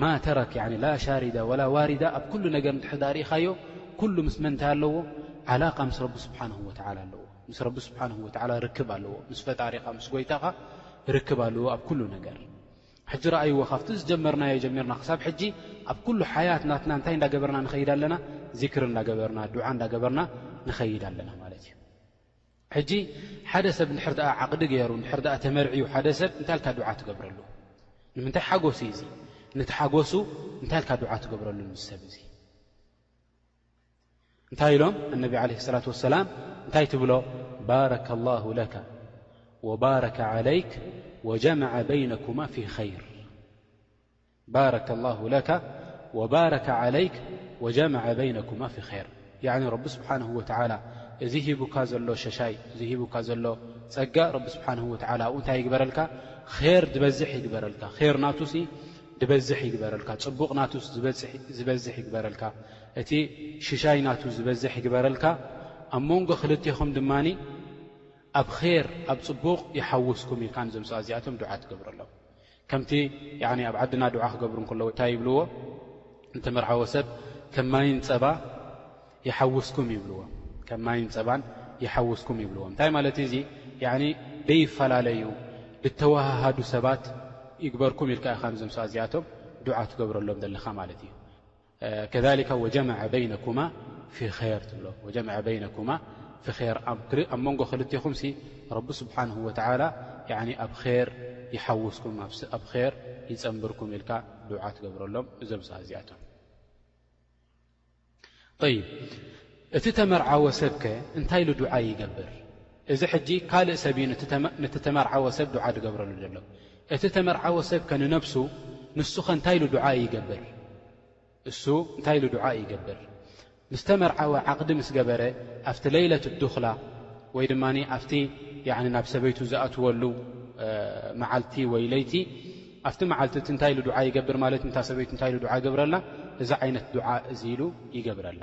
ማ ተረክ ያኒ ላ ሻሪዳ ወላ ዋሪዳ ኣብ ኩሉ ነገር እንድሕዳ ርኢኻዮ ኩሉ ምስ መን እንታይ ኣለዎ ዓላቃ ምስ ረቢ ስብሓንሁ ወተዓላ ኣለዎ ምስ ረቢ ስብሓንሁ ወተዓላ ርክብ ኣለዎ ምስ ፈጣሪኻ ምስ ጎይታኻ ርክብ ኣለዎ ኣብ ኩሉ ነገር ሕጂ ረኣይዎ ካብቲ ዝጀመርናዮ ጀሚርና ክሳብ ሕጂ ኣብ ኩሉ ሓያት ናትና እንታይ እንዳገበርና ንኸይድ ኣለና ዚክሪ እንዳገበርና ዱዓ እንዳገበርና ንኸይድ ኣለና ማለት እዩ ሕጂ ሓደ ሰብ እንድሕር ደኣ ዓቕዲ ገይሩ እንድሕር ደኣ ተመርዕዩ ሓደ ሰብ እንታይ ኢልካ ዱዓ ትገብረሉ? ንምንታይ ሓጎስ እዩ እዚ? ነቲ ሓጎሱ እንታይ ኢልካ ዱዓ ትገብረሉ ንዚ ሰብ እዚ? እንታይ ኢሎም ኣነቢ ዓለይሂ ሰላት ወሰላም እንታይ ትብሎ ባረከ ላሁ ለከ ወባረከ ዓለይክ ወጀመዐ በይነኩማ ፊ ኸይር ባረከ ላሁ ለከ ወባረከ ዓለይክ ወጀመዐ በይነኩማ ፊ ኼር ያዕኒ ረቢ ስብሓንሁ ወተዓላ እዚ ሂቡካ ዘሎ ሸሻይ እዚ ሂቡካ ዘሎ ጸጋ ረቢ ስብሓንሁ ወተዓላ ኣብኡ እንታይ ይግበረልካ ኼር ድበዝሕ ይግበረልካ ኼር ናቱሲ ድበዝሕ ይግበረልካ ጽቡቕ ናቱ ዝበዝሕ ይግበረልካ እቲ ሽሻይ ናቱ ዝበዝሕ ይግበረልካ ኣብ መንጎ ክልቴኹም ድማ ኣብ ኼር ኣብ ጽቡቕ ይሓውስኩም ኢልካ ንዘምጽኣ እዚኣቶም ዱዓ ትገብረሎም ከምቲ ያኒ ኣብ ዓድና ዱዓ ክገብሩ እንከለዉ እንታይ ይብልዎ ንተመርዓወ ሰብ ከም ማይን ጸባ ይሓውስኩም ይብልዎ ከም ማይን ጸባን ይሓውስኩም ይብልዎ እንታይ ማለት እዚ ያኒ ደይፈላለዩ ድተዋሃሃዱ ሰባት ይግበርኩም ኢልካ ኢኻ ንዞም ሰባት እዚኣቶም ዱዓ ትገብረሎም ዘለኻ ማለት እዩ ከዛሊከ ወጀመዐ በይነኩማ ፊ ኸይር ትብሎ ወጀመዐ በይነኩማ ፊ ኸይር ኣብ መንጎ ክልቴኹም ሲ ረቢ ስብሓንሁ ወተዓላ ኣብ ኸይር ይሓውስኩም ኣብ ኸይር ይፀንብርኩም ኢልካ ዱዓ ትገብረሎም እዞም ሰ እዚኣቶም ይ እቲ ተመርዓወ ሰብከ እንታይ ኢሉ ዱዓ ይገብር እዚ ሕጂ ካልእ ሰብ እዩ ንቲ ተመርዓወ ሰብ ዱዓ ድገብረሉ ዘሎ። እቲ ተመርዓወ ሰብከ ንነብሱ ንሱኸ እንታይ ኢሉ ዱዓ ይገብር? እሱ እንታይ ኢሉ ዱዓ ይገብር? ምስ ተመርዓወ ዓቕዲ ምስ ገበረ ኣብቲ ለይለት ዱኽላ ወይ ድማ ኣብቲ ናብ ሰበይቱ ዝኣትወሉ መዓልቲ ወይ ለይቲ ኣብቲ መዓልቲ እቲ እንታይ ኢሉ ዱዓ ይገብር ማለት ንታ ሰበይቱ እንታይ ኢሉ ዱዓ ይገብረላ እዚ ዓይነት ዱዓ እዚ ኢሉ ይገብረላ።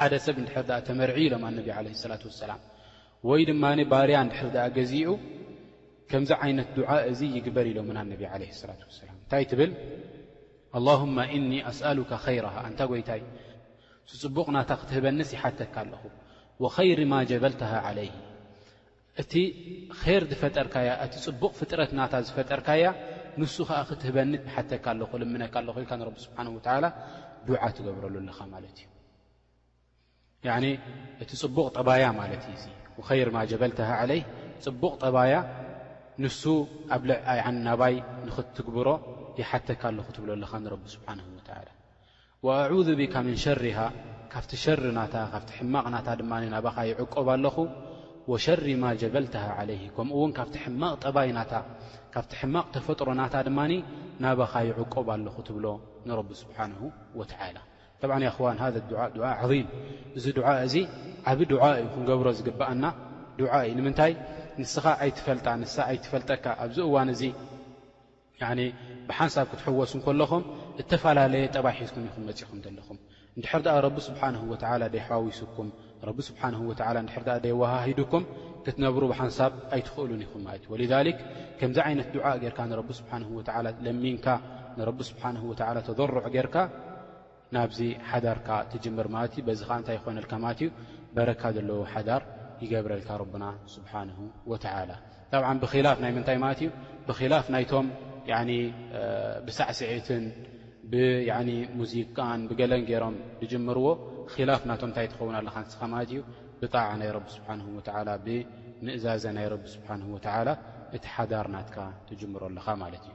ሓደ ሰብ እንድሕር ደኣ ተመርዕዩ ኢሎም ኣነቢ ዓለይሂ ሰላቱ ወሰላም ወይ ድማ ባርያ እንድሕር ደኣ ገዚኡ ከምዚ ዓይነት ዱዓ እዚ ይግበር ኢሎምን ኣነቢ ዓለይሂ ሰላቱ ወሰላም እንታይ ትብል ኣላሁማ እኒ ኣስኣሉካ ኸይረሃ ኣንታ ጐይታይ እቲ ጽቡቕ ናታ ክትህበንስ ይሓተካ ኣለኹ ወኸይሪ ማ ጀበልተሃ ዓለይሂ እቲ ኼር ዝፈጠርካያ፣ እቲ ጽቡቕ ፍጥረት ናታ ዝፈጠርካያ ንሱ ኸኣ ክትህበኒ እሓተካ ኣለኹ፣ እልምነካ ኣለኹ ኢልካ ንረቢ ስብሓነሁ ወተዓላ ዱዓ ትገብረሉ ኣለኻ ማለት እዩ። ያዕኒ እቲ ጽቡቕ ጠባያ ማለት እዩ እዚ ወኸይር ማ ጀበልተሃ ዓለይህ ጽቡቕ ጠባያ ንሱ ኣብ ልዕ ናባይ ንኽትትግብሮ ይሓተካ ኣለኹ ትብሎ ኣለኻ ንረቢ ስብሓነሁ ወተዓላ። ወኣዑዙ ቢካ ምን ሸሪሃ ካብቲ ሸሪ ናታ ካብቲ ሕማቕ ናታ ድማ ናባኻ ይዕቆብ ኣለኹ። ወሸሪ ማ ጀበልተሃ ዓለይሂ ከምኡ'ውን ካብቲ ሕማቕ ጠባይ ናታ ካብቲ ሕማቕ ተፈጥሮ ናታ ድማ ናባኻ ይዕቆብ ኣለኹ ትብሎ ንረቢ ስብሓነሁ ወተዓላ። ጠብዓን ያ እኽዋን ሃዘ ዱዓእ ዱዓእ ዓዚም እዚ ዱዓእ እዚ ዓቢ ዱዓእ እዩ ክንገብሮ ዝግብኣና ዱዓእ እዩ። ንምንታይ ንስኻ ኣይትፈልጣ ንሳ ኣይትፈልጠካ ኣብዚ እዋን እዚ ያኒ ብሓንሳብ ክትሕወሱ ከለኹም እተፈላለየ ጠባይ ሒዝኩም ኢኹም መጺኹም ዘለኹም እንድሕር ደኣ ረቢ ስብሓንሁ ወተዓላ ደይሓዋዊሱኩም ረቢ ስብሓንሁ ወተዓላ እንድሕር ደኣ ደየወሃሂዱኩም ክትነብሩ ብሓንሳብ ኣይትኽእሉን ኢኹም ማለት እዩ ወሊዛሊክ ከምዚ ዓይነት ዱዓ ጌርካ ንረቢ ስብሓንሁ ወተዓላ ለሚንካ ንረቢ ስብሓንሁ ወተዓላ ተዘሩዕ ጌርካ ናብዚ ሓዳርካ ትጅምር ማለት እዩ በዚ ከኣ እንታይ ይኾነልካ ማለት እዩ በረካ ዘለዎ ሓዳር ይገብረልካ ረቡና ስብሓንሁ ወተዓላ ጣብዓን ብኺላፍ ናይ ምንታይ ማለት እዩ ብኺላፍ ናይቶም ያኒ ብሳዕስዒትን ብያኒ ሙዚቃን ብገለን ገይሮም ዝጅምርዎ ኺላፍ ናቶም እንታይ ትኸውን ኣለኻ ንስኻ ማለት እዩ ብጣዓ ናይ ረቢ ስብሓንሁ ወተዓላ ብምእዛዘ ናይ ረቢ ስብሓንሁ ወተዓላ እቲ ሓዳር ናትካ ትጅምሮ ኣለኻ ማለት እዩ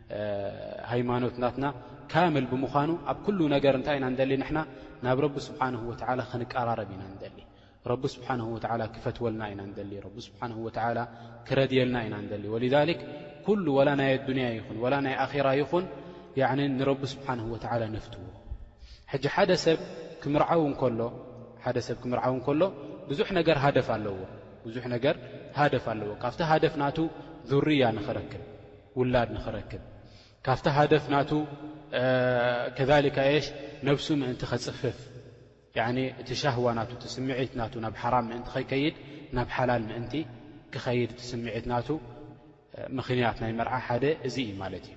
ሃይማኖት ናትና ካምል ብምዃኑ ኣብ ኩሉ ነገር እንታይ ኢና ንደሊ ንሕና ናብ ረቢ ስብሓንሁ ወተዓላ ክንቀራረብ ኢና ንደሊ ረቢ ስብሓንሁ ወተዓላ ክፈትወልና ኢና ንደሊ ረቢ ስብሓንሁ ወተዓላ ክረድየልና ኢና ንደሊ ወልዛሊክ ኩሉ ወላ ናይ ኣዱንያ ይኹን ወላ ናይ ኣኼራ ይኹን ንረቢ ስብሓንሁ ወተዓላ ነፍትዎ ሕጂ ሓደ ሰብ ክምርዓው እንከሎ ሓደ ሰብ ክምርዓው እንከሎ ብዙሕ ነገር ሃደፍ ኣለዎ ብዙሕ ነገር ሃደፍ ኣለዎ ካብቲ ሃደፍ ናቱ ዙርያ ንኽረክብ ውላድ ንኽረክብ ካብቲ ሃደፍ ናቱ ከዛሊካ የሽ ነብሱ ምእንቲ ከጽፍፍ ያኒ እቲ ሻህዋ ናቱ እቲ ስምዒት ናቱ ናብ ሓራም ምእንቲ ከይከይድ ናብ ሓላል ምእንቲ ክኸይድ እቲ ስምዒት ናቱ ምኽንያት ናይ መርዓ ሓደ እዚ እዩ ማለት እዩ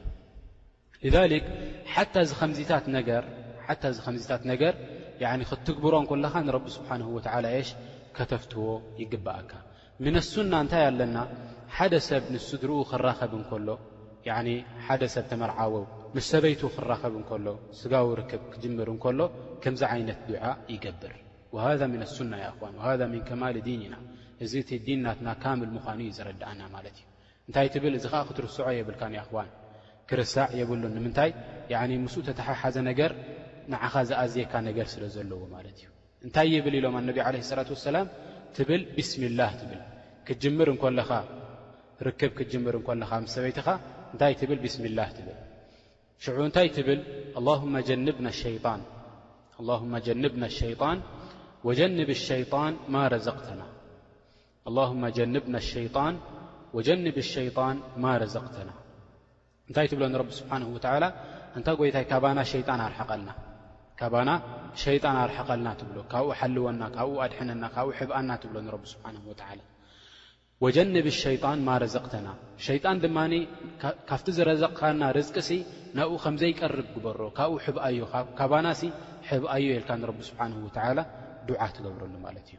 ሊዛሊክ ሓታ እዚ ከምዚታት ነገር ሓታ እዚ ከምዚታት ነገር ክትትግብሮ እንኮለኻ ንረቢ ስብሓንሁ ወትዓላ የሽ ከተፍትዎ ይግብኣካ ምን ኣሱና እንታይ ኣለና ሓደ ሰብ ምስ ስድርኡ ክራኸብ እንከሎ ያኒ ሓደ ሰብ ተመርዓወ ምስ ሰበይቱ ክራኸብ እንከሎ ስጋዊ ርክብ ክጅምር እንከሎ ከምዚ ዓይነት ዱዓ ይገብር ወሃዛ ምን ኣሱና ያ እኽዋን ወሃዛ ምን ከማል ዲንና እዚ እቲ ዲን ናትና ካምል ምዃኑ እዩ ዘረድኣና ማለት እዩ እንታይ ትብል እዚ ኸኣ ክትርስዖ የብልካን ያ እኽዋን ክርሳዕ የብሉን ንምንታይ ያኒ ምስኡ ተተሓሓዘ ነገር ንዓኻ ዝኣዝየካ ነገር ስለ ዘለዎ ማለት እዩ እንታይ ይብል ኢሎም ኣነቢ ዓለይሂ ሰላቱ ወሰላም ትብል ቢስሚላህ ትብል ክትጅምር እንኮለኻ ርክብ ክትጅምር እንኮለኻ ምስ ሰበይትኻ እንታይ ትብል ቢስሚላህ ትብል ሽዑ እንታይ ትብል ኣላሁመ ጀንብና ሸይጣን ኣላሁመ ጀንብና ሸይጣን ወጀንብ ሸይጣን ማ ረዘቅተና ኣላሁመ ጀንብና ሸይጣን ወጀንብ ሸይጣን ማ ረዘቅተና እንታይ ትብሎ ንረቢ ስብሓንሁ ወተዓላ ኣንታ ጐይታይ ካባና ሸይጣን ኣርሕቐልና ካባና ሸይጣን ኣርሕቐልና ትብሎ ካብኡ ሓልወና ካብኡ ኣድሕነና ካብኡ ሕብኣና ትብሎ ንረቢ ስብሓንሁ ወተዓላ ወጀንብ ሸይጣን ማ ረዘቕተና ሸይጣን ድማ ካብቲ ዝረዘቕካና ርዝቂ ሲ ናብኡ ከም ዘይቀርብ ግበሮ ካብኡ ሕብኣዮ ካባና ሲ ሕብኣዮ ኢልካ ንረቢ ስብሓንሁ ወተዓላ ዱዓ ትገብረሉ ማለት እዩ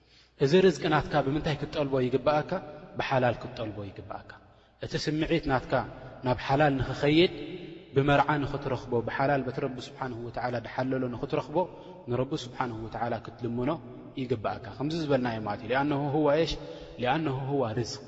እዚ ርዝቂ ናትካ ብምንታይ ክትጠልቦ ይግበኣካ? ብሓላል ክትጠልቦ ይግበኣካ። እቲ ስምዒት ናትካ ናብ ሓላል ንኽኸይድ ብመርዓ ንኽትረኽቦ ብሓላል በቲ ረቢ ስብሓነሁ ወተዓላ ድሓለሎ ንኽትረኽቦ ንረቢ ስብሓነሁ ወተዓላ ክትልምኖ ይግበኣካ። ከምዚ ዝበልናዮ ማለት እዩ። ሊኣነሁ ሁዋ እሽ? ሊኣነሁ ሁዋ ርዝቅ።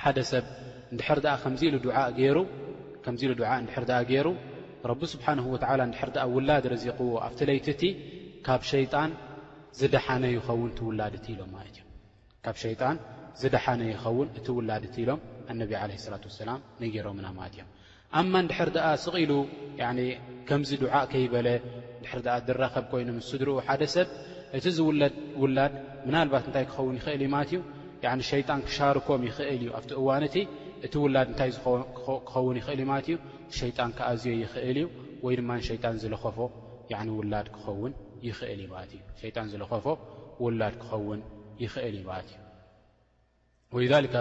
ሓደ ሰብ እንድሕር ደኣ ከምዚ ኢሉ ዱዓእ ገይሩ ከምዚ ኢሉ ዱዓእ እንድሕር ደኣ ገይሩ ረቢ ስብሓነሁ ወተዓላ እንድሕር ደኣ ውላድ ረዚቕዎ ኣብቲ ለይቲ እቲ ካብ ሸይጣን ዝደሓነ ይኸውን እቲ ውላድ እቲ ኢሎም ማለት እዮም ካብ ሸይጣን ዝደሓነ ይኸውን እቲ ውላድ እቲ ኢሎም ኣነቢ ዓለይሂ ሰላቱ ወሰላም ነጊሮምና ማለት እዮም ኣማ እንድሕር ደኣ ስቕ ኢሉ ያኒ ከምዚ ዱዓእ ከይበለ እንድሕር ደኣ ድራኸብ ኮይኑ ምስ ስድርኡ ሓደ ሰብ እቲ ዝውለድ ውላድ ምናልባት እንታይ ክኸውን ይኽእል እዩ ማለት እዩ ያኒ ሸይጣን ክሻርኮም ይኽእል እዩ ኣብቲ እዋን እቲ እቲ ውላድ እንታይ ክኸውን ይኽእል እዩ ማለት እዩ ሸይጣን ክኣዝዮ ይኽእል እዩ ወይ ድማ ሸይጣን ዝለኸፎ ያኒ ውላድ ክኸውን ይኽእል እዩ ማለት እዩ ሸይጣን ዝለኸፎ ውላድ ክኸውን ይኽእል እዩ ማለት እዩ ወሊዛሊከ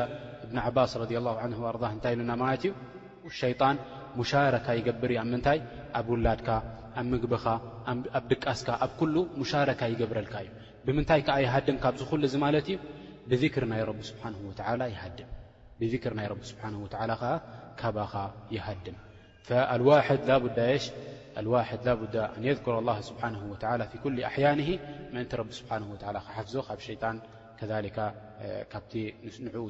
እብኒ ዓባስ ረዲየላሁ ዓንሁ ወኣርዳህ እንታይ ኢሉና ማለት እዩ ሸይጣን ሙሻረካ ይገብር እዩ ኣብ ምንታይ ኣብ ውላድካ ኣብ ምግብኻ ኣብ ድቃስካ ኣብ ኩሉ ሙሻረካ ይገብረልካ እዩ ብምንታይ ከኣ ይሃድም ካብዚ ኩሉ እዚ ማለት እዩ ብዚክሪ ናይ ረቢ ስብሓንሁ ወተዓላ ይሃድም ብዚክሪ ናይ ረቢ ስብሓንሁ ወተዓላ ከኣ ካባኻ ይሃድም لابد أن يذكر الله سبحانه وتعالى في كل أحيانه منت رب سبحانه وتعالى حفز ب شيان كذل نعؤ